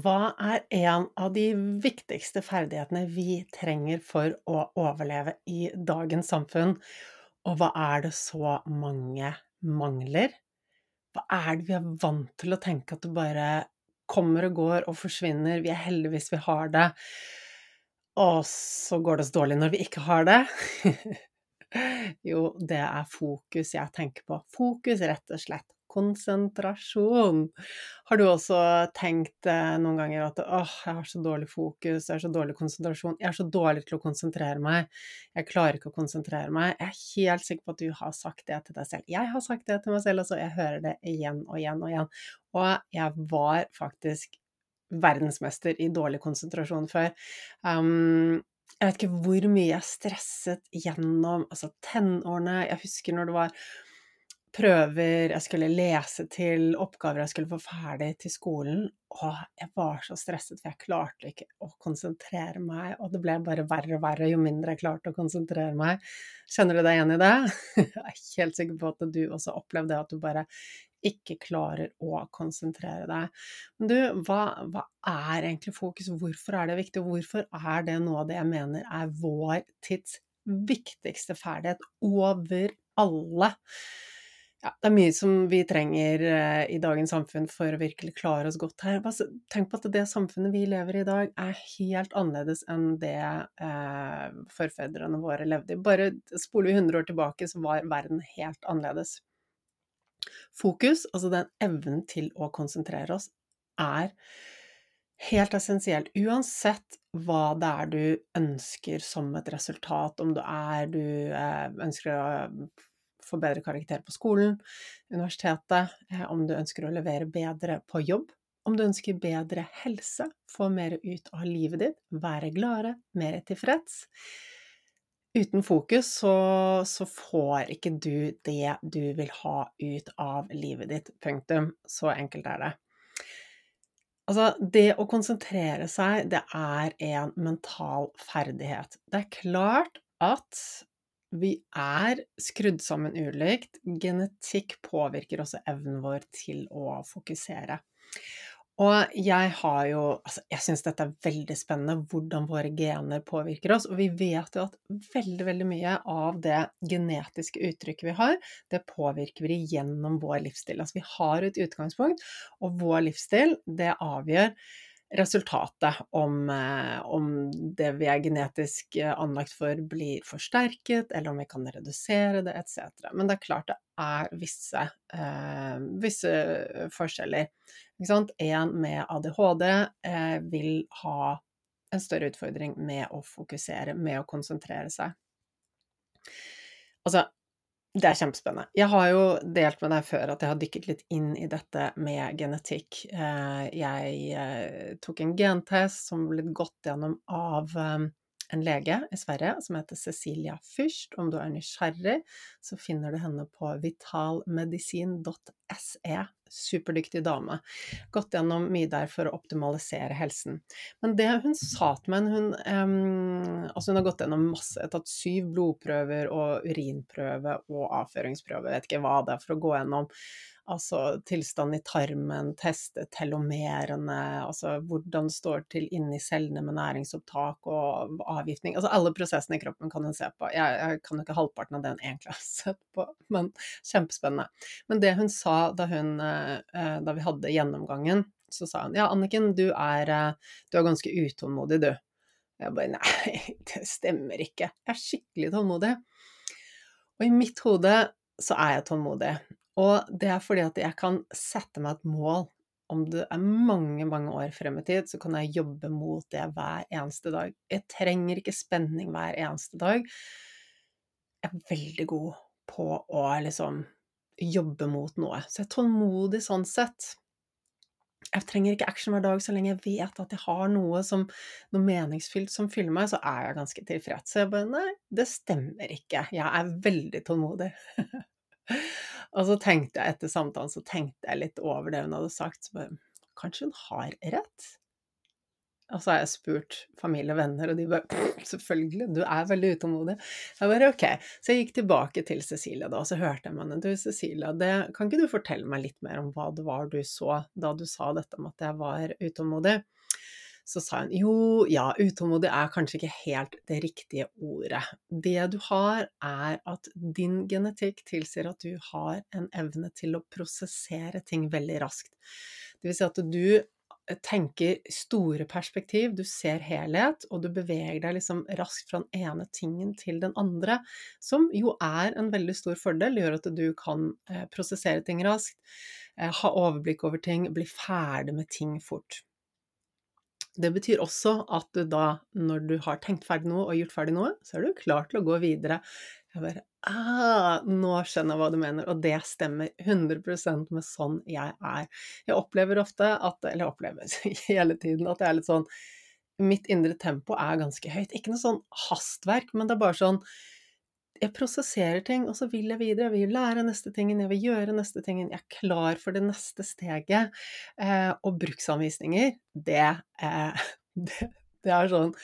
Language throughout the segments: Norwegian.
Hva er en av de viktigste ferdighetene vi trenger for å overleve i dagens samfunn, og hva er det så mange mangler? Hva er det vi er vant til å tenke at det bare kommer og går og forsvinner, vi er heldige hvis vi har det, og så går det oss dårlig når vi ikke har det? jo, det er fokus jeg tenker på. Fokus, rett og slett. Konsentrasjon. Har du også tenkt eh, noen ganger at åh, jeg har så dårlig fokus, jeg har så dårlig konsentrasjon, jeg er så dårlig til å konsentrere meg, jeg klarer ikke å konsentrere meg. Jeg er helt sikker på at du har sagt det til deg selv. Jeg har sagt det til meg selv, altså. Jeg hører det igjen og igjen og igjen. Og jeg var faktisk verdensmester i dårlig konsentrasjon før. Um, jeg vet ikke hvor mye jeg stresset gjennom altså tenårene. Jeg husker når det var prøver jeg skulle lese til, oppgaver jeg skulle få ferdig til skolen. Og jeg var så stresset, for jeg klarte ikke å konsentrere meg. Og det ble bare verre og verre jo mindre jeg klarte å konsentrere meg. Kjenner du deg igjen i det? Jeg er helt sikker på at du også opplevde det, at du bare ikke klarer å konsentrere deg. Men du, hva, hva, er egentlig fokus? Hvorfor er det viktig, hvorfor er det noe av det jeg mener er vår tids viktigste ferdighet over alle? Ja, det er mye som vi trenger eh, i dagens samfunn for å virkelig klare oss godt her. Tenk på at det samfunnet vi lever i i dag, er helt annerledes enn det eh, forfedrene våre levde i. Bare spoler vi 100 år tilbake, så var verden helt annerledes. Fokus, altså den evnen til å konsentrere oss, er helt essensielt. Uansett hva det er du ønsker som et resultat, om det er du eh, ønsker å få bedre karakter på skolen, universitetet, eh, om du ønsker å levere bedre på jobb, om du ønsker bedre helse, få mer ut av livet ditt, være gladere, mer tilfreds uten fokus så, så, får ikke du det du vil ha ut av livet ditt. Punktum. Så enkelt er det. Altså, det å konsentrere seg, det er en mental ferdighet. Det er klart at vi er skrudd sammen ulikt. Genetikk påvirker også evnen vår til å fokusere. Og jeg har jo Altså, jeg syns dette er veldig spennende, hvordan våre gener påvirker oss. Og vi vet jo at veldig, veldig mye av det genetiske uttrykket vi har, det påvirker vi gjennom vår livsstil. Altså vi har et utgangspunkt, og vår livsstil, det avgjør resultatet, om, eh, om, det vi er genetisk eh, anlagt for blir forsterket, eller om vi kan redusere det, etc. Men det er klart det er visse, eh, visse forskjeller. En med ADHD eh, vil ha en større utfordring med å fokusere, med å konsentrere seg. Altså, det er kjempespennende. Jeg har jo delt med deg før at jeg har dykket litt inn i dette med genetikk. Eh, jeg eh, tok en gentest som ble gått gjennom av eh, en lege i Sverige som heter Cecilia Fürst. Om du er nysgjerrig, så finner du henne på vitalmedisin.se. Superdyktig dame. Gått gjennom mye der for å optimalisere helsen. Men det hun sa til meg hun, um, altså hun har gått gjennom masse, tatt syv blodprøver og urinprøve og avføringsprøve, vet ikke hva det er, for å gå gjennom altså tilstand i tarmen, teste telomerene, altså hvordan det står til inni cellene med næringsopptak og avgiftning. Altså alle prosessene i kroppen kan hun se på. Jeg, jeg kan jo ikke halvparten av det hun egentlig har sett på, men kjempespennende. Men det hun sa da, hun, eh, da vi hadde gjennomgangen, så sa hun ja, Anniken, du er, eh, du er ganske utålmodig, du. Jeg bare nei, det stemmer ikke. Jeg er skikkelig tålmodig. Og i mitt hode så er jeg tålmodig. Og det er fordi at jeg kan sette meg et mål. Om det er mange, mange år frem i tid, så kan jeg jobbe mot det hver eneste dag. Jeg trenger ikke spenning hver eneste dag. Jeg er veldig god på å liksom jobbe mot noe. Så jeg er tålmodig sånn sett. Jeg trenger ikke action hver dag så lenge jeg vet at jeg har noe, som, noe meningsfylt som fyller meg, så er jeg ganske tilfreds. Så jeg bare nei, det stemmer ikke. Jeg er veldig tålmodig. Og så tenkte jeg etter samtalen så tenkte jeg litt over det hun hadde sagt. Så bare, kanskje hun har rett? Og så har jeg spurt familie og venner, og de bare selvfølgelig, du er veldig utålmodig. Jeg bare ok. Så jeg gikk tilbake til Cecilia da, og så hørte jeg med henne. Du Cecilia, det, kan ikke du fortelle meg litt mer om hva det var du så da du sa dette om at jeg var utålmodig? Så sa hun jo, ja, utålmodig er kanskje ikke helt det riktige ordet. Det du har, er at din genetikk tilsier at du har en evne til å prosessere ting veldig raskt. Det vil si at du tenker store perspektiv, du ser helhet, og du beveger deg liksom raskt fra den ene tingen til den andre, som jo er en veldig stor fordel. Gjør at du kan eh, prosessere ting raskt, eh, ha overblikk over ting, bli ferdig med ting fort. Det betyr også at du da, når du har tenkt ferdig noe og gjort ferdig noe, så er du klar til å gå videre. Jeg bare ah, Nå skjønner jeg hva du mener, og det stemmer 100% med sånn jeg er. Jeg opplever ofte at Eller jeg opplever hele tiden at jeg er litt sånn Mitt indre tempo er ganske høyt. Ikke noe sånn hastverk, men det er bare sånn jeg prosesserer ting, og så vil jeg videre. Jeg vil lære neste tingen, jeg vil gjøre neste tingen. Jeg er klar for det neste steget. Eh, og bruksanvisninger, det, eh, det, det, er sånn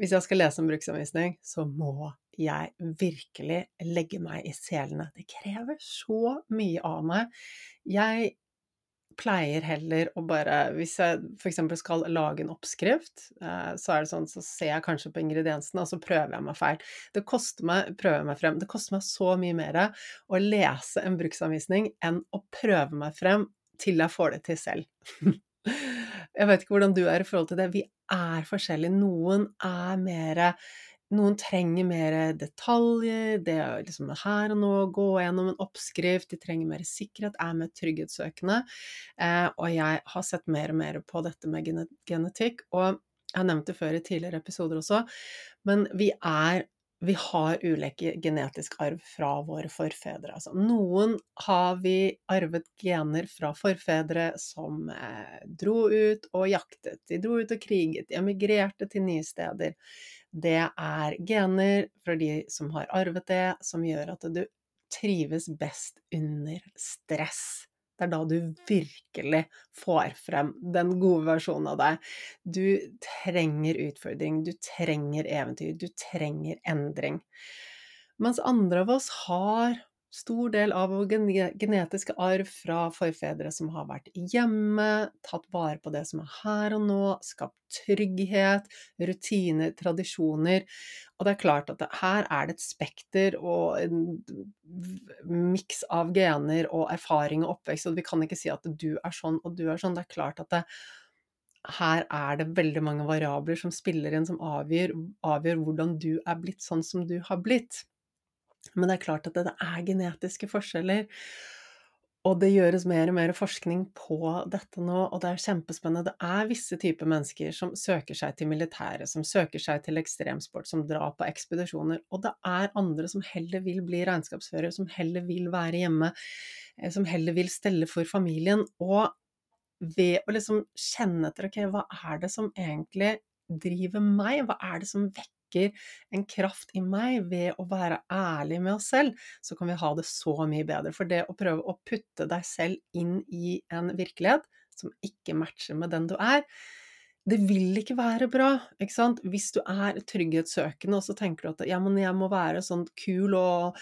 Hvis jeg skal lese en bruksanvisning, så må jeg virkelig legge meg i selene. Det krever så mye av meg. Jeg pleier heller å bare Hvis jeg f.eks. skal lage en oppskrift, eh, så er det sånn, så ser jeg kanskje på ingrediensene, og så prøver jeg meg feil. Det koster meg, prøver meg frem, det koster meg så mye mer å lese en bruksanvisning enn å prøve meg frem til jeg får det til selv. jeg vet ikke hvordan du er i forhold til det. Vi er forskjellige. Noen er mer noen trenger mer detaljer, det er liksom her og nå, gå gjennom en oppskrift, de trenger mer sikkerhet, er mer trygghetssøkende. Eh, og jeg har sett mer og mer på dette med genetikk, og jeg har nevnt det før i tidligere episoder også, men vi er vi har ulike genetisk arv fra våre forfedre. Altså, noen har vi arvet gener fra forfedre som eh, dro ut og jaktet, de dro ut og kriget, de emigrerte til nye steder det er gener fra de som har arvet det, som gjør at du trives best under stress. Det er da du virkelig får frem den gode versjonen av deg. Du trenger utfordring, du trenger eventyr, du trenger endring. Mens andre av oss har stor del av vår genetiske arv fra forfedre som har vært hjemme, tatt vare på det som er her og nå, skapt trygghet, rutiner, tradisjoner. Og det er klart at her er det et spekter og en miks av gener og erfaring og oppvekst, og vi kan ikke si at du er sånn og du er sånn. Det er klart at det, her er det veldig mange variabler som spiller inn, som avgjør, avgjør hvordan du er blitt sånn som du har blitt. Men det er klart at det er genetiske forskjeller. Og det gjøres mer og mer forskning på dette nå, og det er kjempespennende. Det er visse typer mennesker som søker seg til militæret, som søker seg til ekstremsport, som drar på ekspedisjoner. Og det er andre som heller vil bli regnskapsfører, som heller vil være hjemme, eh, som heller vil stelle for familien. Og ved å liksom kjenne etter ok, hva er det som egentlig driver meg, hva er det som vekker vekker en kraft i meg ved å være ærlig med oss selv, så kan vi ha det så mye bedre. For det å prøve å putte deg selv inn i en virkelighet som ikke matcher med den du er, det vil ikke være bra, ikke sant? Hvis du er trygghetssøkende og så tenker du at ja, men jeg må være sånn kul og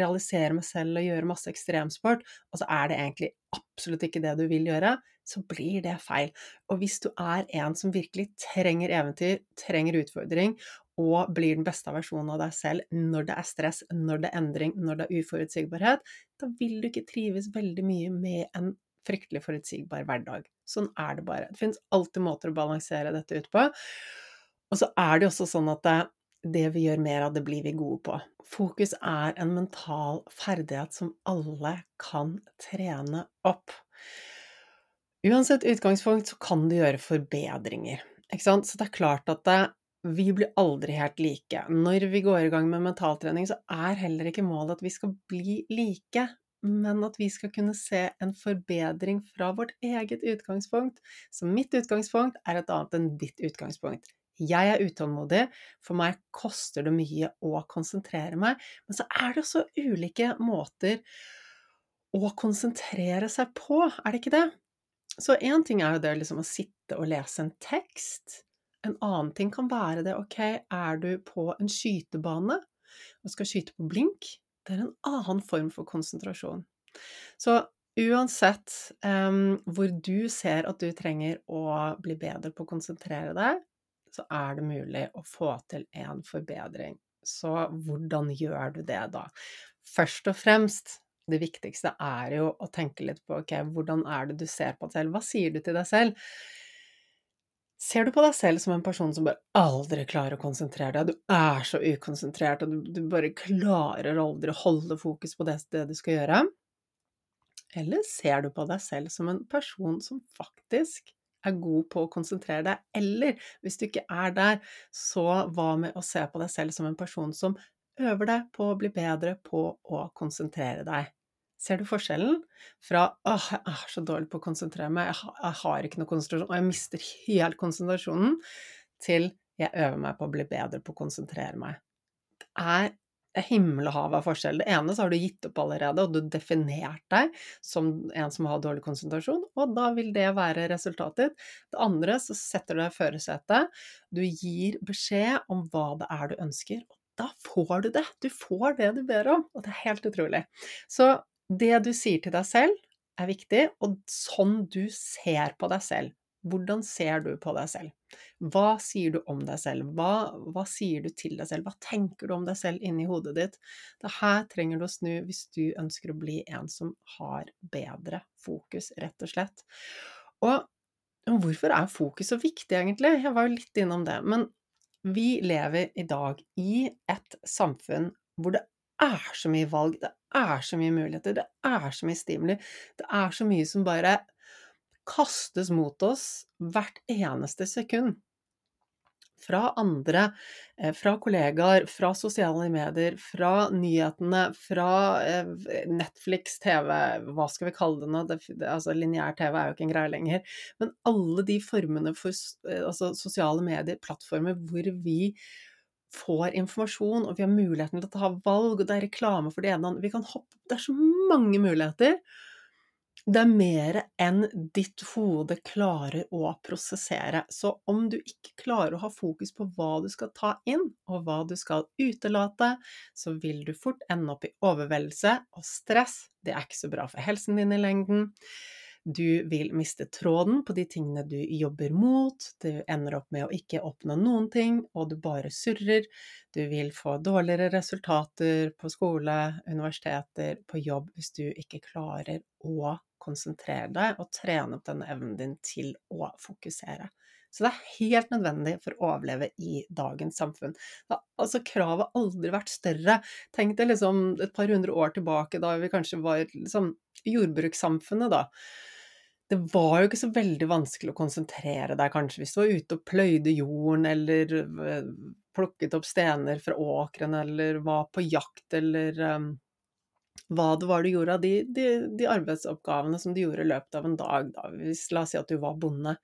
realisere meg selv og gjøre masse ekstremsport, og så er det egentlig absolutt ikke det du vil gjøre, så blir det feil. Og hvis du er en som virkelig trenger eventyr, trenger utfordring, og blir den beste versjonen av deg selv når det er stress, når det er endring, når det er uforutsigbarhet, da vil du ikke trives veldig mye med en fryktelig forutsigbar hverdag. Sånn er det bare. Det finnes alltid måter å balansere dette ut på. Og så er det også sånn at det, det vi gjør mer av, det blir vi gode på. Fokus er en mental ferdighet som alle kan trene opp. Uansett utgangspunkt så kan du gjøre forbedringer. Så det er klart at det, vi blir aldri helt like. Når vi går i gang med mentaltrening, så er heller ikke målet at vi skal bli like, men at vi skal kunne se en forbedring fra vårt eget utgangspunkt. Så mitt utgangspunkt er et annet enn ditt utgangspunkt. Jeg er utålmodig, for meg koster det mye å konsentrere meg, men så er det også ulike måter å konsentrere seg på, er det ikke det? Så én ting er jo det liksom å sitte og lese en tekst. En annen ting kan være det, ok, er du på en skytebane og skal skyte på blink? Det er en annen form for konsentrasjon. Så uansett um, hvor du ser at du trenger å bli bedre på å konsentrere deg, så er det mulig å få til en forbedring. Så hvordan gjør du det da? Først og fremst, det viktigste er jo å tenke litt på ok, hvordan er det du ser på deg selv? Hva sier du til deg selv? Ser du på deg selv som en person som bare aldri klarer å konsentrere deg, du er så ukonsentrert, og du, du bare klarer aldri å holde fokus på det, det du skal gjøre? Eller ser du på deg selv som en person som faktisk er god på å konsentrere deg? Eller hvis du ikke er der, så hva med å se på deg selv som en person som øver deg på å bli bedre på å konsentrere deg? Ser du forskjellen? Fra 'åh, jeg er så dårlig på å konsentrere meg, jeg, jeg har ikke noe konsentrasjon', og jeg mister helt konsentrasjonen, til 'jeg øver meg på å bli bedre på å konsentrere meg'. Det er himmel og hav av forskjell. Det ene så har du gitt opp allerede, og du har definert deg som en som har dårlig konsentrasjon, og da vil det være resultatet. Det andre så setter du deg i førersetet, du gir beskjed om hva det er du ønsker, og da får du det. Du får det du ber om, og det er helt utrolig. Så det du sier til deg selv, er viktig, og sånn du ser på deg selv. Hvordan ser du på deg selv? Hva sier du om deg selv? Hva, hva sier du til deg selv? Hva tenker du om deg selv inni hodet ditt? Det her trenger du å snu hvis du ønsker å bli en som har bedre fokus, rett og slett. Og hvorfor er fokus så viktig, egentlig? Jeg var jo litt innom det. Men vi lever i dag i et samfunn hvor det er så mye valg, det er så mye muligheter, det er så mye stimuli. Det er så mye som bare kastes mot oss hvert eneste sekund. Fra andre, eh, fra kollegaer, fra sosiale medier, fra nyhetene, fra eh, Netflix, TV, hva skal vi kalle det nå? Det, altså, Lineær TV er jo ikke en greie lenger. Men alle de formene for eh, altså, sosiale medier, plattformer hvor vi får informasjon, og vi har muligheten til å ta valg, og det er reklame for det ene og andre Vi kan hoppe Det er så mange muligheter. Det er mer enn ditt hode klarer å prosessere. Så om du ikke klarer å ha fokus på hva du skal ta inn, og hva du skal utelate, så vil du fort ende opp i overveldelse og stress. Det er ikke så bra for helsen din i lengden. Du vil miste tråden på de tingene du jobber mot, du ender opp med å ikke oppnå noen ting, og du bare surrer. Du vil få dårligere resultater på skole, universiteter, på jobb hvis du ikke klarer å konsentrere deg og trene opp denne evnen din til å fokusere. Så det er helt nødvendig for å overleve i dagens samfunn. Da, altså, kravet har aldri vært større. Tenk deg liksom et par hundre år tilbake, da vi kanskje var liksom jordbrukssamfunnet, da det var jo ikke så veldig vanskelig å konsentrere deg, kanskje, hvis du var ute og pløyde jorden, eller eh, plukket opp stener fra åkeren, eller var på jakt, eller um, hva det var du gjorde av de, de, de, arbeidsoppgavene som du gjorde i løpet av en dag, da. Hvis, la oss si at du var bonde.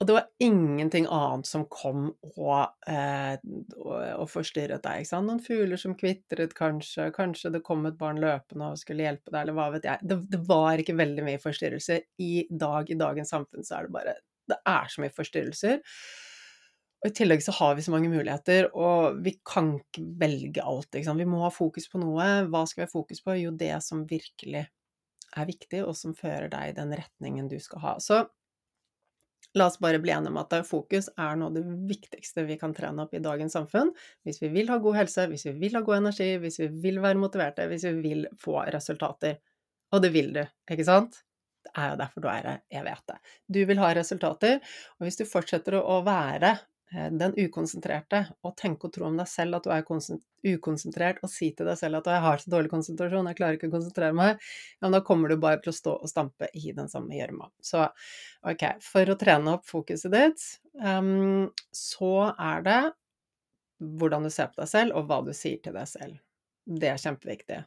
Og det var ingenting annet som kom og, eh, og, forstyrret deg. Ikke sant? Noen fugler som kvitret, kanskje. Kanskje det kom et barn løpende og skulle hjelpe deg, eller hva vet jeg. Det, det var ikke veldig mye forstyrrelser. I dag, i dagens samfunn, så er det bare Det er så mye forstyrrelser. Og i tillegg så har vi så mange muligheter, og vi kan ikke velge alt. Ikke sant? Vi må ha fokus på noe. Hva skal vi ha fokus på? Jo, det som virkelig er viktig, og som fører deg i den retningen du skal ha. Så La oss bare bli enige om at fokus er noe av det viktigste vi kan trene opp i dagens samfunn. Hvis vi vil ha god helse, hvis vi vil ha god energi, hvis vi vil være motiverte, hvis vi vil få resultater. Og det vil du, ikke sant? Det er jo derfor du er her, jeg vet det. Du vil ha resultater, og hvis du fortsetter å være den ukonsentrerte, og tenke og tro om deg selv at du er ukonsentrert, og si til deg selv at 'jeg har så dårlig konsentrasjon, jeg klarer ikke å konsentrere meg', ja, men da kommer du bare til å stå og stampe i den samme gjørma. Så ok, for å trene opp fokuset ditt, um, så er det hvordan du ser på deg selv, og hva du sier til deg selv. Det er kjempeviktig.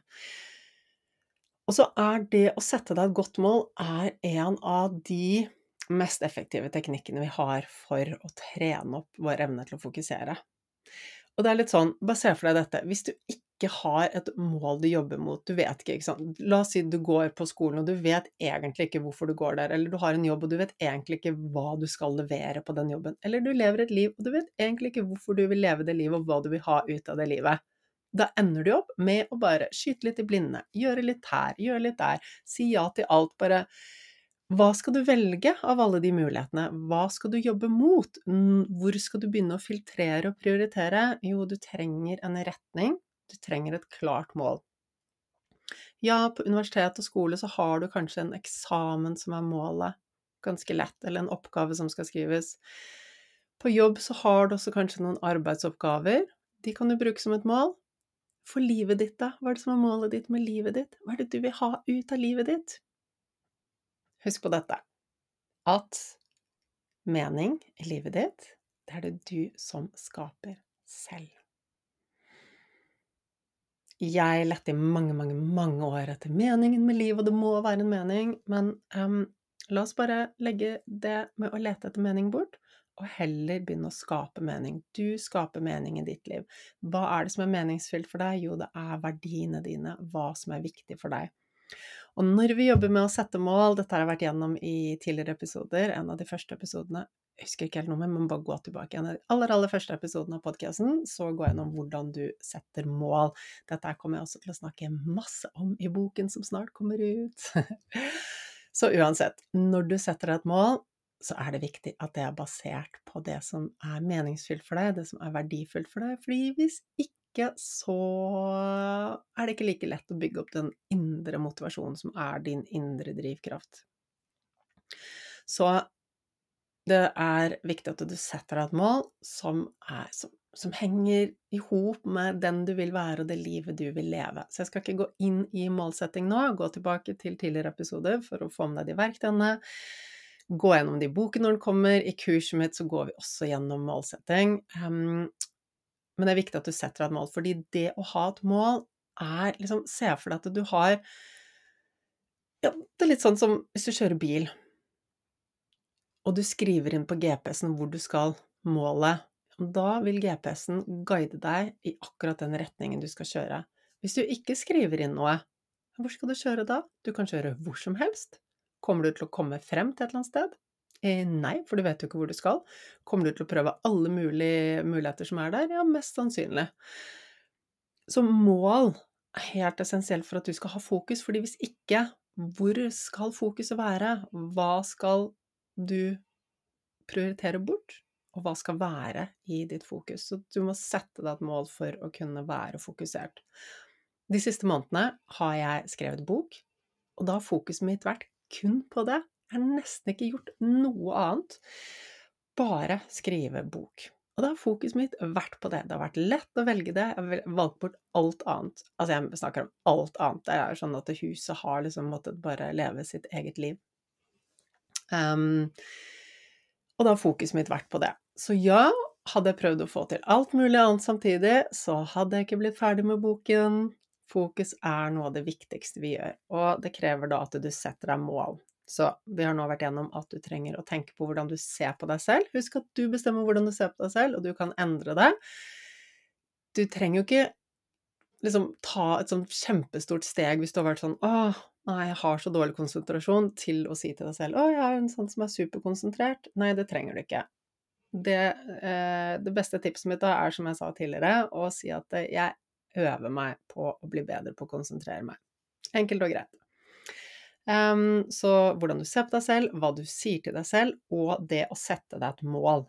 Og så er det å sette deg et godt mål er en av de mest effektive teknikkene vi har for å trene opp vår evne til å fokusere. Og det er litt sånn, bare se for deg dette, hvis du ikke har et mål du jobber mot, du vet ikke, ikke sant, la oss si du går på skolen og du vet egentlig ikke hvorfor du går der, eller du har en jobb og du vet egentlig ikke hva du skal levere på den jobben, eller du lever et liv og du vet egentlig ikke hvorfor du vil leve det livet og hva du vil ha ut av det livet. Da ender du opp med å bare skyte litt i blinde, gjøre litt her, gjøre litt der, si ja til alt, bare hva skal du velge av alle de mulighetene? Hva skal du jobbe mot? Hvor skal du begynne å filtrere og prioritere? Jo, du trenger en retning, du trenger et klart mål. Ja, på universitet og skole så har du kanskje en eksamen som er målet. ganske lett, eller en oppgave som skal skrives. På jobb så har du også kanskje noen arbeidsoppgaver. De kan du bruke som et mål. For livet ditt, da? Hva er det som er målet ditt med livet ditt? Hva er det du vil ha ut av livet ditt? Husk på dette at mening i livet ditt, det er det du som skaper selv. Jeg lette i mange, mange, mange år etter meningen med livet, og det må være en mening, men um, la oss bare legge det med å lete etter mening bort, og heller begynne å skape mening. Du skaper mening i ditt liv. Hva er det som er meningsfylt for deg? Jo, det er verdiene dine, hva som er viktig for deg. Og når vi jobber med å sette mål, dette har jeg vært gjennom i tidligere episoder, en av de første episodene, jeg husker ikke helt noe, men bare gå tilbake. En av de aller, aller første episodene av podkasten, så jeg gjennom hvordan du setter mål. Dette kommer jeg også til å snakke masse om i boken som snart kommer ut. så uansett, når du setter deg et mål, så er det viktig at det er basert på det som er meningsfylt for deg, det som er verdifullt for deg. Fordi hvis ikke, så er det ikke like lett å bygge opp den indre motivasjonen som er din indre drivkraft. Så det er viktig at du setter deg et mål som, er, som, som henger i hop med den du vil være, og det livet du vil leve. Så jeg skal ikke gå inn i målsetting nå, gå tilbake til tidligere episoder for å få med deg de verktøyene gå gjennom de bokene når den kommer. I kurset mitt så går vi også gjennom målsetting. Um, men det er viktig at du setter deg et mål, fordi det å ha et mål er liksom Se for deg at du har Ja, det er litt sånn som hvis du kjører bil, og du skriver inn på GPS-en hvor du skal, målet, da vil GPS-en guide deg i akkurat den retningen du skal kjøre. Hvis du ikke skriver inn noe, hvor skal du kjøre da? Du kan kjøre hvor som helst. Kommer du til å komme frem til et eller annet sted? Eh, nei, for du vet jo ikke hvor du skal. Kommer du til å prøve alle mulige muligheter som er der? Ja, mest sannsynlig. Så mål er helt essensielt for at du skal ha fokus, fordi hvis ikke, hvor skal fokuset være? Hva skal du prioritere bort? Og hva skal være i ditt fokus? Så du må sette deg et mål for å kunne være fokusert. De siste månedene har jeg skrevet bok, og da har fokuset mitt vært kun på det. Jeg har nesten ikke gjort noe annet. Bare skrive bok. Og da har fokuset mitt vært på det. Det har vært lett å velge det. Jeg har valgt bort alt annet. Altså, jeg snakker om alt annet. Det er sånn at huset har liksom måttet bare leve sitt eget liv. Um, og da har fokuset mitt vært på det. Så ja, hadde jeg prøvd å få til alt mulig annet samtidig, så hadde jeg ikke blitt ferdig med boken. Fokus er noe av det viktigste vi gjør, og det krever da at du setter deg mål. Så vi har nå vært gjennom at du trenger å tenke på hvordan du ser på deg selv. Husk at du bestemmer hvordan du ser på deg selv, og du kan endre det. Du trenger jo ikke liksom ta et sånt kjempestort steg hvis du har vært sånn åh, nei, jeg har så dårlig konsentrasjon, til å si til deg selv å, jeg er en sånn som er superkonsentrert. Nei, det trenger du ikke. Det, eh, det beste tipset mitt da er, som jeg sa tidligere, å si at jeg øver meg på å bli bedre på å konsentrere meg. Enkelt og greit. Um, så hvordan du ser på deg selv, hva du sier til deg selv, og det å sette deg et mål.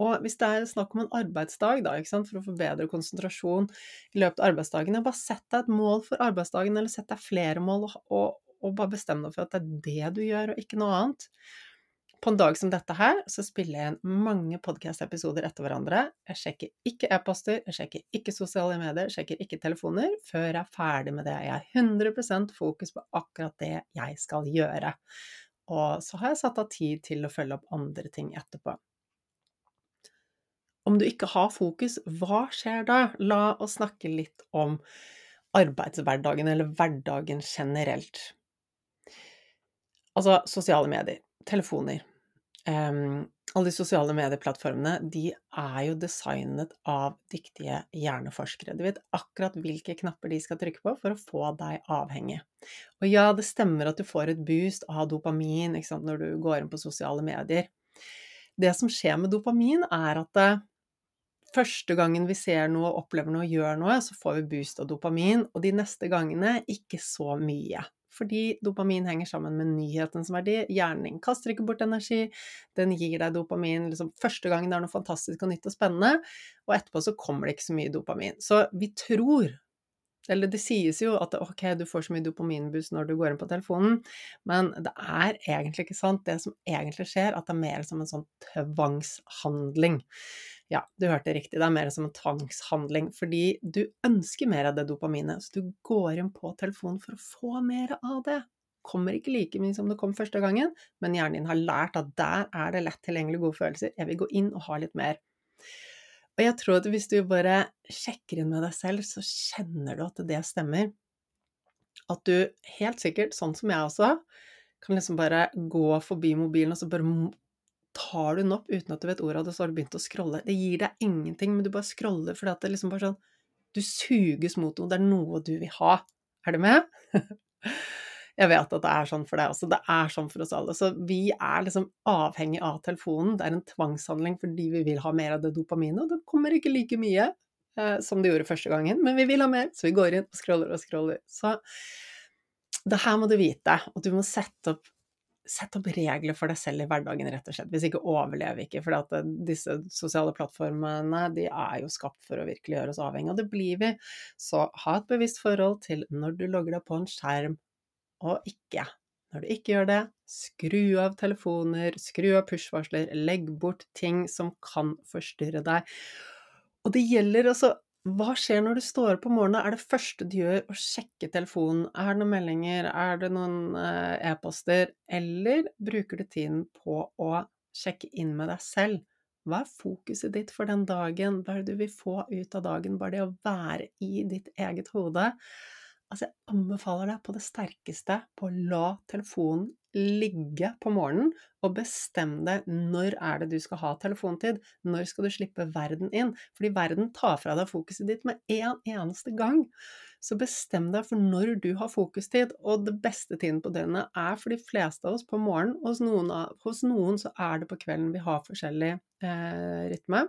Og hvis det er snakk om en arbeidsdag, da, for å få bedre konsentrasjon i løpet av arbeidsdagen, bare sett deg et mål for arbeidsdagen, eller sett deg flere mål, og, og, og bare bestem deg for at det er det du gjør, og ikke noe annet. På en dag som dette her, så spiller jeg inn mange podkast-episoder etter hverandre. Jeg sjekker ikke e-poster, jeg sjekker ikke sosiale medier, jeg sjekker ikke telefoner før jeg er ferdig med det. Jeg har 100% fokus på akkurat det jeg skal gjøre. Og så har jeg satt av tid til å følge opp andre ting etterpå. Om du ikke har fokus, hva skjer da? La oss snakke litt om arbeidshverdagen, eller hverdagen generelt. Altså sosiale medier telefoner. Um, alle de sosiale medieplattformene de er jo designet av dyktige hjerneforskere. Du vet akkurat hvilke knapper de skal trykke på for å få deg avhengig. Og ja, det stemmer at du får et boost av dopamin sant, når du går inn på sosiale medier. Det som skjer med dopamin, er at det, eh, første gangen vi ser noe, opplever noe, gjør noe, så får vi boost av dopamin, og de neste gangene ikke så mye fordi dopamin henger sammen med nyhetens verdi. Hjernen kaster ikke bort energi, den gir deg dopamin liksom første gang det er noe fantastisk og nytt og spennende, og etterpå så kommer det ikke så mye dopamin. Så vi tror eller det sies jo at ok, du får så mye dopaminboost når du går inn på telefonen, men det er egentlig ikke sant. Det som egentlig skjer, at det er mer som en sånn tvangshandling. Ja, du hørte riktig, det er mer som en tvangshandling, fordi du ønsker mer av det dopaminet, så du går inn på telefonen for å få mer av det. Kommer ikke like mye som det kom første gangen, men hjernen din har lært at der er det lett tilgjengelige gode følelser, jeg vil gå inn og ha litt mer. Og jeg tror at hvis du bare sjekker inn med deg selv, så kjenner du at det stemmer. At du helt sikkert, sånn som jeg også, kan liksom bare gå forbi mobilen, og så bare tar du den opp uten at du vet ordet av det, så har du begynt å scrolle. Det gir deg ingenting, men du bare scroller fordi at det liksom bare sånn Du suges mot noe, det er noe du vil ha. Er du med? Jeg vet at det er sånn for deg også. Det er sånn for oss alle. Så vi er liksom avhengig av telefonen. Det er en tvangshandling fordi vi vil ha mer av det dopaminet, og det kommer ikke like mye eh, som det gjorde første gangen, men vi vil ha mer, så vi går inn og scroller og scroller. Så det her må du vite, og du må sette opp Sett opp regler for deg selv i hverdagen, rett og slett. Hvis ikke overlever ikke. For eh, disse sosiale plattformene de er jo skapt for å virkelig gjøre oss avhengig, og det blir vi. Så ha et bevisst forhold til når du logger deg på en skjerm, og ikke. Når du ikke gjør det, skru av telefoner, skru av push-varsler, legg bort ting som kan forstyrre deg. Og det gjelder altså hva skjer når du står opp om morgenen? Er det første du gjør å sjekke telefonen? Er det noen meldinger? Er det noen eh, e-poster? Eller bruker du tiden på å sjekke inn med deg selv? Hva er fokuset ditt for den dagen? Hva er det du vil få ut av dagen? Bare det å være i ditt eget hode. Altså, jeg anbefaler deg på det sterkeste på å la telefonen ligge på morgenen, og bestem deg når er det du skal ha telefontid, når skal du slippe verden inn, fordi verden tar fra deg fokuset ditt med en eneste gang. Så bestem deg for når du har fokustid, og det beste tiden på døgnet er for de fleste av oss på morgenen, hos noen, hos noen så er det på kvelden vi har forskjellig eh, rytme.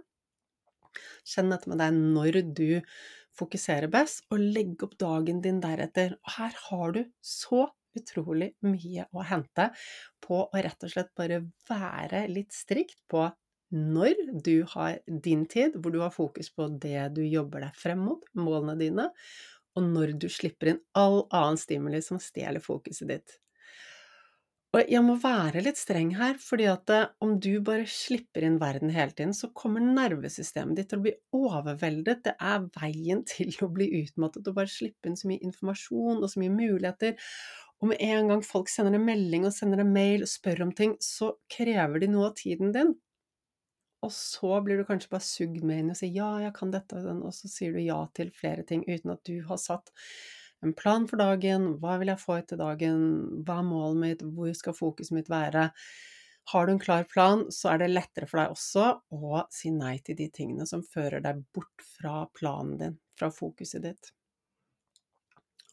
Kjenn dette med deg når du fokuserer best, og legg opp dagen din deretter. Og her har du så utrolig mye å hente på å rett og slett bare være litt strikt på når du har din tid, hvor du har fokus på det du jobber deg frem mot, målene dine, og når du slipper inn all annen stimuli som stjeler fokuset ditt. Og jeg må være litt streng her, fordi at eh, om du bare slipper inn verden hele tiden, så kommer nervesystemet ditt til å bli overveldet. Det er veien til å bli utmattet, å bare slippe inn så mye informasjon og så mye muligheter. Og med en gang folk sender en melding og sender en mail og spør om ting, så krever de noe av tiden din. Og så blir du kanskje bare sugd med inn og sier ja, jeg kan dette og den, og så sier du ja til flere ting uten at du har satt en plan for dagen, hva vil jeg få etter dagen, hva er målet mitt, hvor skal fokuset mitt være? Har du en klar plan, så er det lettere for deg også å si nei til de tingene som fører deg bort fra planen din, fra fokuset ditt.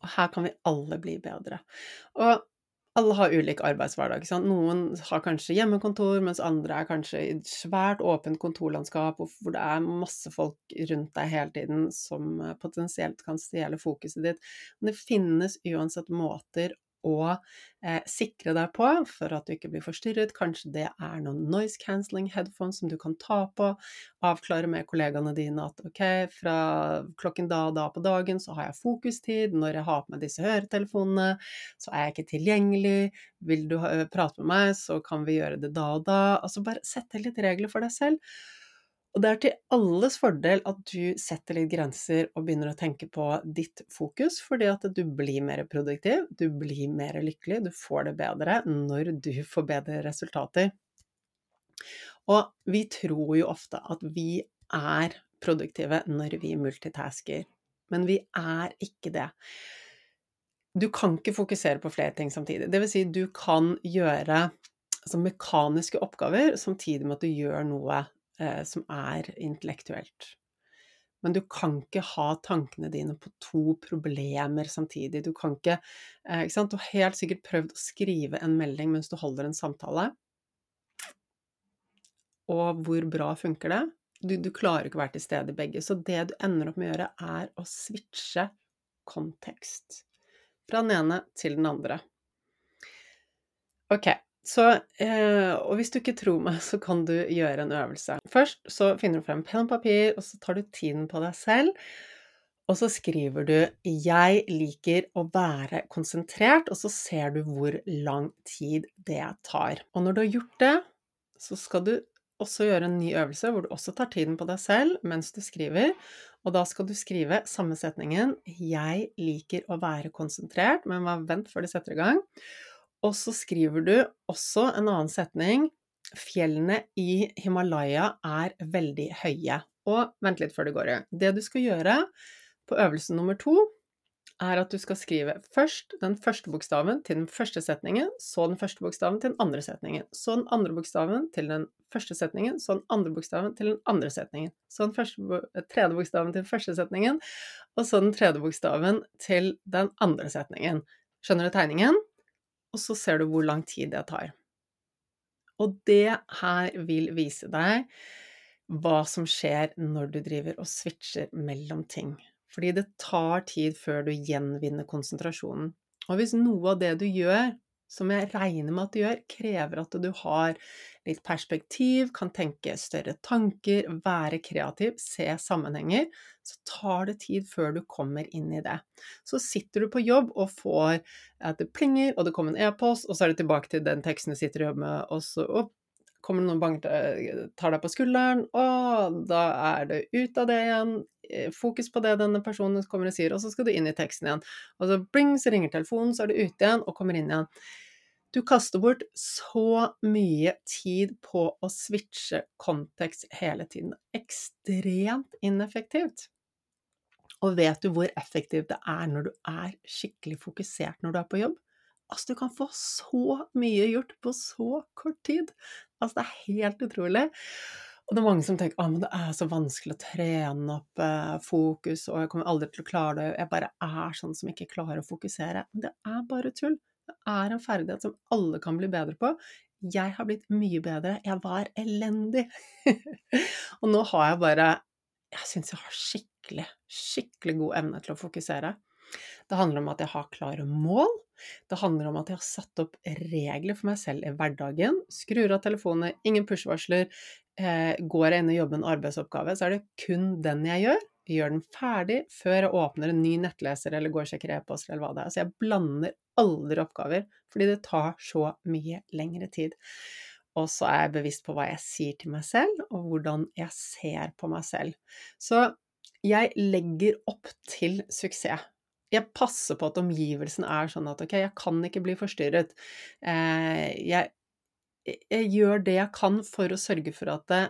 Og her kan vi alle bli bedre. Og alle har ulik arbeidshverdag. Noen har kanskje hjemmekontor, mens andre er kanskje i et svært åpent kontorlandskap hvor det er masse folk rundt deg hele tiden som eh, potensielt kan stjele fokuset ditt. Men det finnes uansett måter å eh, sikre deg på for at du ikke blir forstyrret. Kanskje det er noen noise cancelling headphones som du kan ta på. Avklare med kollegaene dine at ok, fra klokken da og da på dagen så har jeg fokustid. Når jeg har på meg disse høretelefonene, så er jeg ikke tilgjengelig. Vil du prate med meg, så kan vi gjøre det da og da. Altså bare sette litt regler for deg selv. Og det er til alles fordel at du setter litt grenser og begynner å tenke på ditt fokus, fordi at du blir mer produktiv, du blir mer lykkelig, du får det bedre når du får bedre resultater. Og vi tror jo ofte at vi er produktive når vi multitasker, men vi er ikke det. Du kan ikke fokusere på flere ting samtidig. Det vil si, du kan gjøre altså, mekaniske oppgaver samtidig med at du gjør noe eh, som er intellektuelt. Men du kan ikke ha tankene dine på to problemer samtidig. Du kan ikke, eh, ikke sant? Du har helt sikkert prøvd å skrive en melding mens du holder en samtale. Og hvor bra funker det? Du, du klarer ikke å være til stede i begge. Så det du ender opp med å gjøre, er å switche kontekst. Fra den ene til den andre. Ok, så, eh, og hvis du ikke tror meg, så kan du gjøre en øvelse. Først så finner du frem penn og papir, og så tar du tiden på deg selv. Og så skriver du 'Jeg liker å være konsentrert', og så ser du hvor lang tid det tar. Og når du har gjort det, så skal du også gjøre en ny øvelse hvor du også tar tiden på deg selv mens du skriver. Og da skal du skrive samme setningen 'Jeg liker å være konsentrert', men vent før du setter i gang. Og så skriver du også en annen setning 'Fjellene i Himalaya er veldig høye'. Og vent litt før du går i. Det du skal gjøre på øvelse nummer to er at du skal skrive først den første bokstaven til den første setningen, så den første bokstaven til den andre setningen, så den andre bokstaven til den første setningen, så den andre bokstaven til den andre setningen, så den første, tredje bokstaven til den første setningen, og så den tredje bokstaven til den andre setningen. Skjønner du tegningen? Og så ser du hvor lang tid det tar. Og det her vil vise deg hva som skjer når du driver og switcher mellom ting. Fordi det tar tid før du gjenvinner konsentrasjonen. Og hvis noe av det du gjør, som jeg regner med at du gjør, krever at du har litt perspektiv, kan tenke større tanker, være kreativ, se sammenhenger, så tar det tid før du kommer inn i det. Så sitter du på jobb og får at det plinger, og det kommer en e-post, og så er det tilbake til den teksten du sitter og jobber med, og så opp, kommer det noen banker, tar deg på skulderen, og da er det ut av det igjen, Eh, fokus på det denne personen kommer og sier, og så skal du inn i teksten igjen. Og så bling, så ringer telefonen, så er du ute igjen og kommer inn igjen. Du kaster bort så mye tid på å switche kontekst hele tiden. Ekstremt ineffektivt. Og vet du hvor effektivt det er når du er skikkelig fokusert når du er på jobb? Altså, du kan få så mye gjort på så kort tid. Altså, det er helt utrolig. Og det er mange som tenker at det er så vanskelig å trene opp eh, fokus, og jeg kommer aldri til å klare det, jeg bare er sånn som ikke klarer å fokusere. Det er bare tull. Det er en ferdighet som alle kan bli bedre på. Jeg har blitt mye bedre. Jeg var elendig. og nå har jeg bare Jeg syns jeg har skikkelig, skikkelig god evne til å fokusere. Det handler om at jeg har klare mål. Det handler om at jeg har satt opp regler for meg selv i hverdagen. Skrur av telefonene, ingen push-varsler, eh, går jeg inn og jobber en arbeidsoppgave, så er det kun den jeg gjør. Jeg gjør den ferdig før jeg åpner en ny nettleser eller går og sjekker e-poster eller hva det er. Så jeg blander aldri oppgaver, fordi det tar så mye lengre tid. Og så er jeg bevisst på hva jeg sier til meg selv, og hvordan jeg ser på meg selv. Så jeg legger opp til suksess. Jeg passer på at omgivelsen er sånn at ok, jeg kan ikke bli forstyrret. Eh, jeg jeg gjør det jeg kan for å sørge for at det,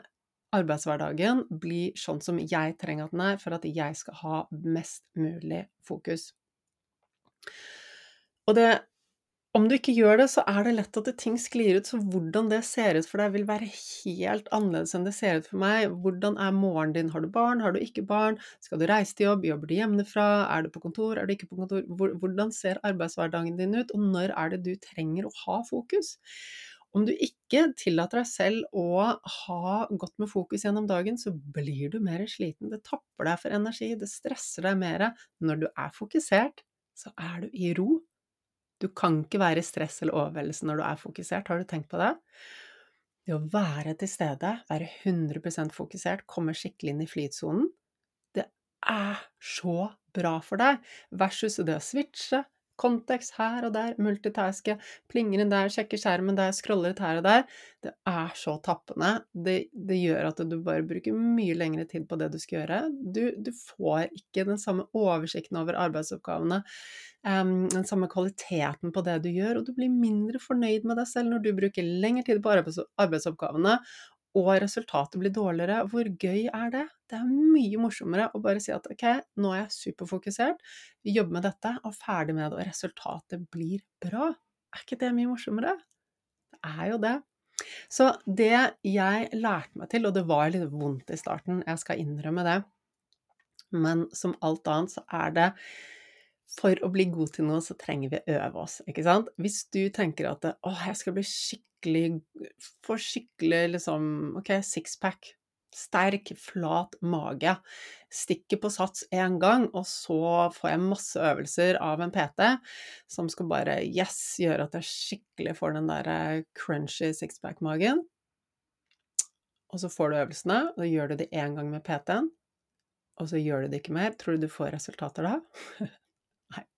arbeidshverdagen blir sånn som jeg trenger at den er, for at jeg skal ha mest mulig fokus. Og det om du ikke gjør det, så er det lett at ting sklir ut, så hvordan det ser ut for deg, vil være helt annerledes enn det ser ut for meg. Hvordan er morgenen din? Har du barn? Har du ikke barn? Skal du reise til jobb? Jobber du hjemmefra? Er du på kontor? Er du ikke på kontor? Hvordan ser arbeidshverdagen din ut, og når er det du trenger å ha fokus? Om du ikke tillater deg selv å ha godt med fokus gjennom dagen, så blir du mer sliten. Det tapper deg for energi, det stresser deg mer. Når du er fokusert, så er du i ro. Du kan ikke være i stress eller overveldelse når du er fokusert. Har du tenkt på det? Det å være til stede, være 100 fokusert, komme skikkelig inn i flytsonen, det er så bra for deg, versus det å switche, kontekst her og der, multitaske, plinger inn der, sjekker skjermen der, scroller litt her og der. Det er så tappende. Det, det, gjør at du bare bruker mye lengre tid på det du skal gjøre. Du, du får ikke den samme oversikten over arbeidsoppgavene, um, den samme kvaliteten på det du gjør, og du blir mindre fornøyd med deg selv når du bruker lengre tid på arbeidsoppgavene, og resultatet blir dårligere. Hvor gøy er det? Det er mye morsommere å bare si at ok, nå er jeg superfokusert, jobber med dette, og ferdig med det, og resultatet blir bra. Er ikke det mye morsommere? Det er jo det. Så det jeg lærte meg til, og det var litt vondt i starten, jeg skal innrømme det, men som alt annet så er det for å bli god til noe, så trenger vi å øve oss, ikke sant? Hvis du tenker at å, jeg skal bli skikkelig Få skikkelig liksom Ok, sixpack. Sterk, flat mage. Stikker på sats én gang, og så får jeg masse øvelser av en PT som skal bare yes, gjøre at jeg skikkelig får den der eh, crunchy sixpack-magen. Og så får du øvelsene, og så gjør du det én gang med PT-en. og så gjør du det ikke mer, tror du du får resultater da?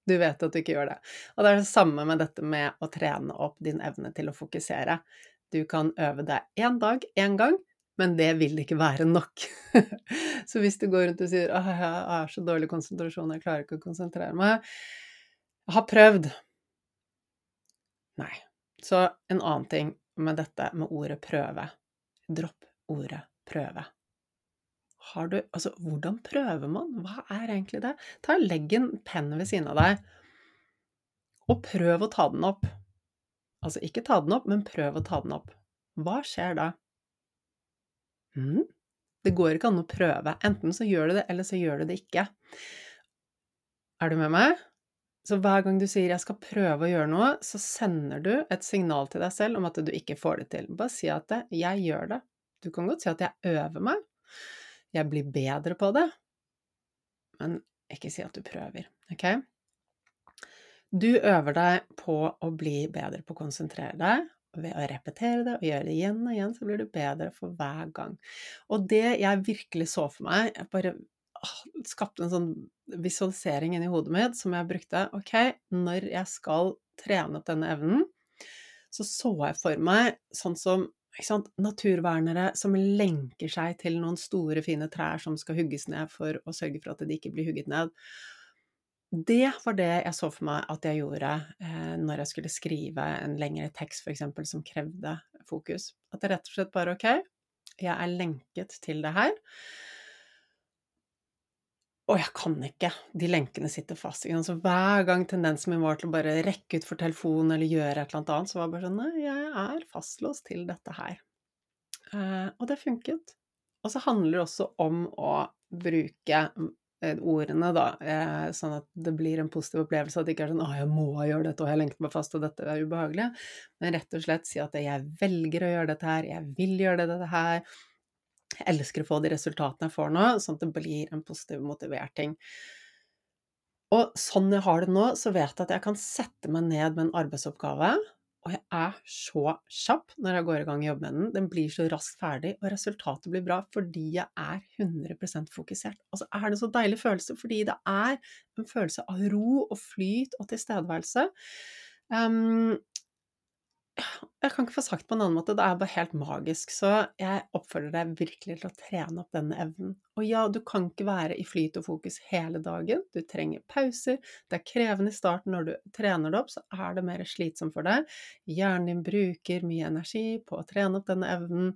Du vet at du ikke gjør det. Og det er det samme med dette med å trene opp din evne til å fokusere. Du kan øve deg én dag, én gang, men det vil ikke være nok. så hvis du går rundt og sier 'Å, jeg har så dårlig konsentrasjon, jeg klarer ikke å konsentrere meg', jeg har prøvd. Nei. Så en annen ting med dette med ordet prøve. Dropp ordet prøve. Har du Altså, hvordan prøver man? Hva er egentlig det? Ta Legg en penn ved siden av deg, og prøv å ta den opp. Altså, ikke ta den opp, men prøv å ta den opp. Hva skjer da? Mm. Det går ikke an å prøve. Enten så gjør du det, eller så gjør du det ikke. Er du med meg? Så hver gang du sier 'jeg skal prøve å gjøre noe', så sender du et signal til deg selv om at du ikke får det til. Bare si at 'jeg gjør det'. Du kan godt si at 'jeg øver meg', 'jeg blir bedre på det', men ikke si at du prøver, ok? Du øver deg på å bli bedre på å konsentrere deg, ved å repetere det og gjøre det igjen og igjen, så blir du bedre for hver gang. Og det jeg virkelig så for meg Jeg bare åh, skapte en sånn visualisering inni hodet mitt som jeg brukte. Ok, når jeg skal trene opp denne evnen, så så jeg for meg sånn som naturvernere som lenker seg til noen store, fine trær som skal hugges ned for å sørge for at de ikke blir hugget ned. Det var det jeg så for meg at jeg gjorde eh, når jeg skulle skrive en lengre tekst, f.eks., som krevde fokus. At det rett og slett bare ok, jeg er lenket til det her. Og jeg kan ikke. De lenkene sitter fast. Så hver gang tendensen min var til å bare rekke ut for telefonen eller gjøre et eller annet, så var det bare sånn Nei, jeg er fastlåst til dette her. Eh, og det funket. Og så handler det også om å bruke Eh, ordene, da, eh, sånn at det blir en positiv opplevelse. At det ikke er sånn 'Å, jeg må gjøre dette, og jeg lengter meg fast, og dette er ubehagelig'. Men rett og slett si at 'jeg velger å gjøre dette her, jeg vil gjøre dette her'. Jeg elsker å få de resultatene jeg får nå, sånn at det blir en positiv, motivert ting. Og sånn jeg har det nå, så vet jeg at jeg kan sette meg ned med en arbeidsoppgave og jeg er så kjapp når jeg går i gang i jobben med den. Den blir så raskt ferdig, og resultatet blir bra fordi jeg er 100% fokusert. så er det så deilig følelse, fordi det er en følelse av ro og flyt og tilstedeværelse. Um, jeg kan ikke få sagt på en annen måte, det er bare helt magisk. Så jeg oppfordrer deg virkelig til å trene opp denne evnen. Og ja, du kan ikke være i flyt og fokus hele dagen, du trenger pauser. Det er krevende i starten når du trener det opp, så er det mer slitsomt for deg. Hjernen din bruker mye energi på å trene opp denne evnen.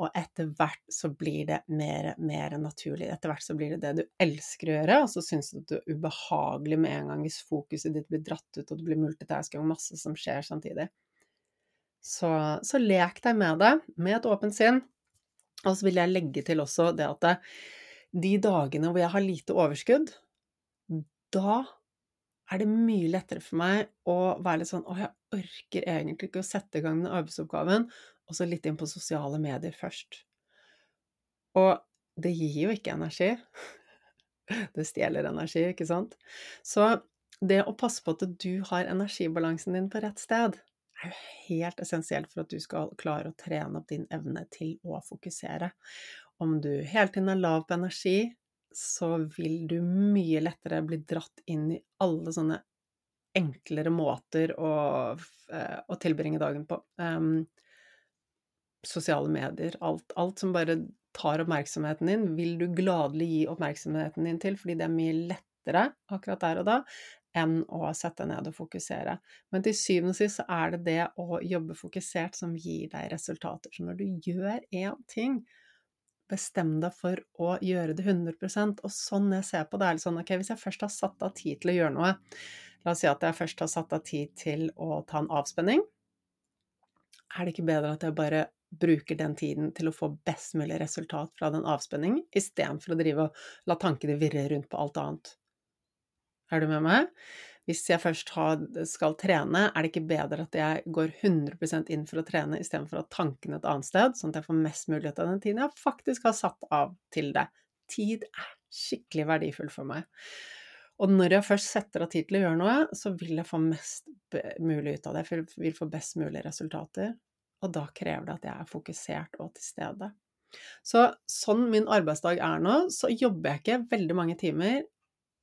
Og etter hvert så blir det mer, mer naturlig. Etter hvert så blir det det du elsker å gjøre, og så syns du at det er ubehagelig med en gang hvis fokuset ditt blir dratt ut, og det blir multitasking og masse som skjer samtidig. Så, så, lek deg med det, med et åpent sinn. Og så vil jeg legge til også det at det, de dagene hvor jeg har lite overskudd, da er det mye lettere for meg å være litt sånn Å, jeg orker egentlig ikke å sette i gang den arbeidsoppgaven, og så litt inn på sosiale medier først. Og det gir jo ikke energi. Det stjeler energi, ikke sant? Så det å passe på at du har energibalansen din på rett sted, er jo helt essensielt for at du skal klare å trene opp din evne til å fokusere. Om du hele tiden er lav på energi, så vil du mye lettere bli dratt inn i alle sånne enklere måter å, eh, å tilbringe dagen på. Um, sosiale medier, alt, alt som bare tar oppmerksomheten din, vil du gladelig gi oppmerksomheten din til, fordi det er mye lettere akkurat der og da enn å sette ned og fokusere. Men til syvende og sist så er det det å jobbe fokusert som gir deg resultater. Så når du gjør én ting, bestem deg for å gjøre det 100% Og sånn jeg ser på det, er litt sånn ok, hvis jeg først har satt av tid til å gjøre noe La oss si at jeg først har satt av tid til å ta en avspenning. Er det ikke bedre at jeg bare bruker den tiden til å få best mulig resultat fra den avspenningen, istedenfor å drive og la tankene virre rundt på alt annet? Er du med meg? Hvis jeg først skal trene, er det ikke bedre at jeg går 100% inn for å trene istedenfor å tanke et annet sted, sånn at jeg får mest mulighet av den tiden jeg faktisk har satt av til det. Tid er skikkelig verdifull for meg. Og når jeg først setter av tid til å gjøre noe, så vil jeg få mest mulig ut av det, jeg vil få best mulig resultater. Og da krever det at jeg er fokusert og til stede. Så sånn min arbeidsdag er nå, så jobber jeg ikke veldig mange timer,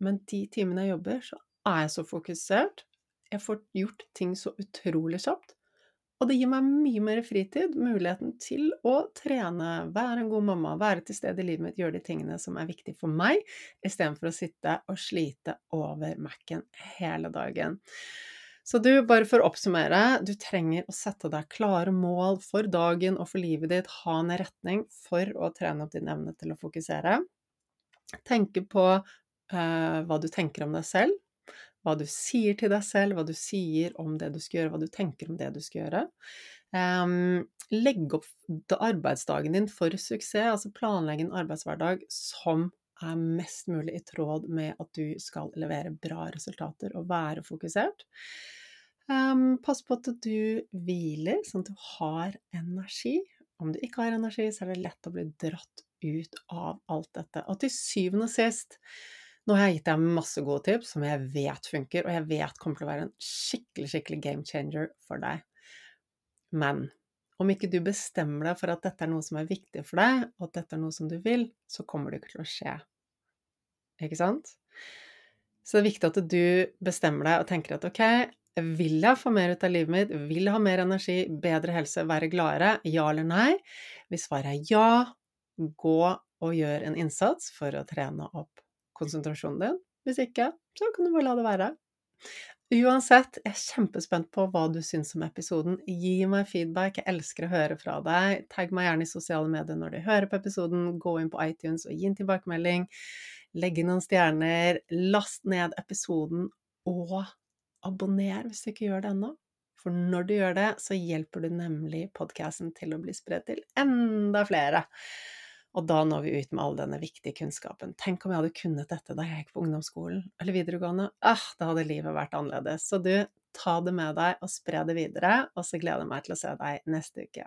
men de timene jeg jobber, så er jeg så fokusert. Jeg får gjort ting så utrolig kjapt. Og det gir meg mye mer fritid, muligheten til å trene, være en god mamma, være til stede i livet mitt, gjøre de tingene som er viktige for meg, istedenfor å sitte og slite over Mac-en hele dagen. Så du, bare for å oppsummere, du trenger å sette deg klare mål for dagen og for livet ditt, ha en retning for å trene opp din evne til å fokusere. Tenke på hva du tenker om deg selv, hva du sier til deg selv, hva du sier om det du skal gjøre, hva du tenker om det du skal gjøre. Legg opp arbeidsdagen din for suksess, altså planlegge en arbeidshverdag som er mest mulig i tråd med at du skal levere bra resultater og være fokusert. Pass på at du hviler, sånn at du har energi. Om du ikke har energi, så er det lett å bli dratt ut av alt dette. Og til syvende og sist nå har jeg gitt deg masse gode tips som jeg vet funker, og jeg vet kommer til å være en skikkelig, skikkelig game changer for deg. Men om ikke du bestemmer deg for at dette er noe som er viktig for deg, og at dette er noe som du vil, så kommer det ikke til å skje. Ikke sant? Så det er viktig at du bestemmer deg og tenker at ok, vil jeg få mer ut av livet mitt, vil jeg ha mer energi, bedre helse, være gladere? Ja eller nei? Hvis svaret er ja, gå og gjør en innsats for å trene opp konsentrasjonen din. Hvis ikke, så kan du bare la det være. Uansett, jeg er kjempespent på hva du syns om episoden. Gi meg feedback, jeg elsker å høre fra deg. Tagg meg gjerne i sosiale medier når du hører på episoden. Gå inn på iTunes og gi en tilbakemelding. Legg inn noen stjerner. Last ned episoden, og abonner hvis du ikke gjør det ennå. For når du gjør det, så hjelper du nemlig podkasten til å bli spredt til enda flere. Og da når vi ut med all denne viktige kunnskapen. Tenk om jeg hadde kunnet dette da jeg gikk på ungdomsskolen eller videregående. Ah, da hadde livet vært annerledes. Så du, ta det med deg og spre det videre, og så gleder jeg meg til å se deg neste uke.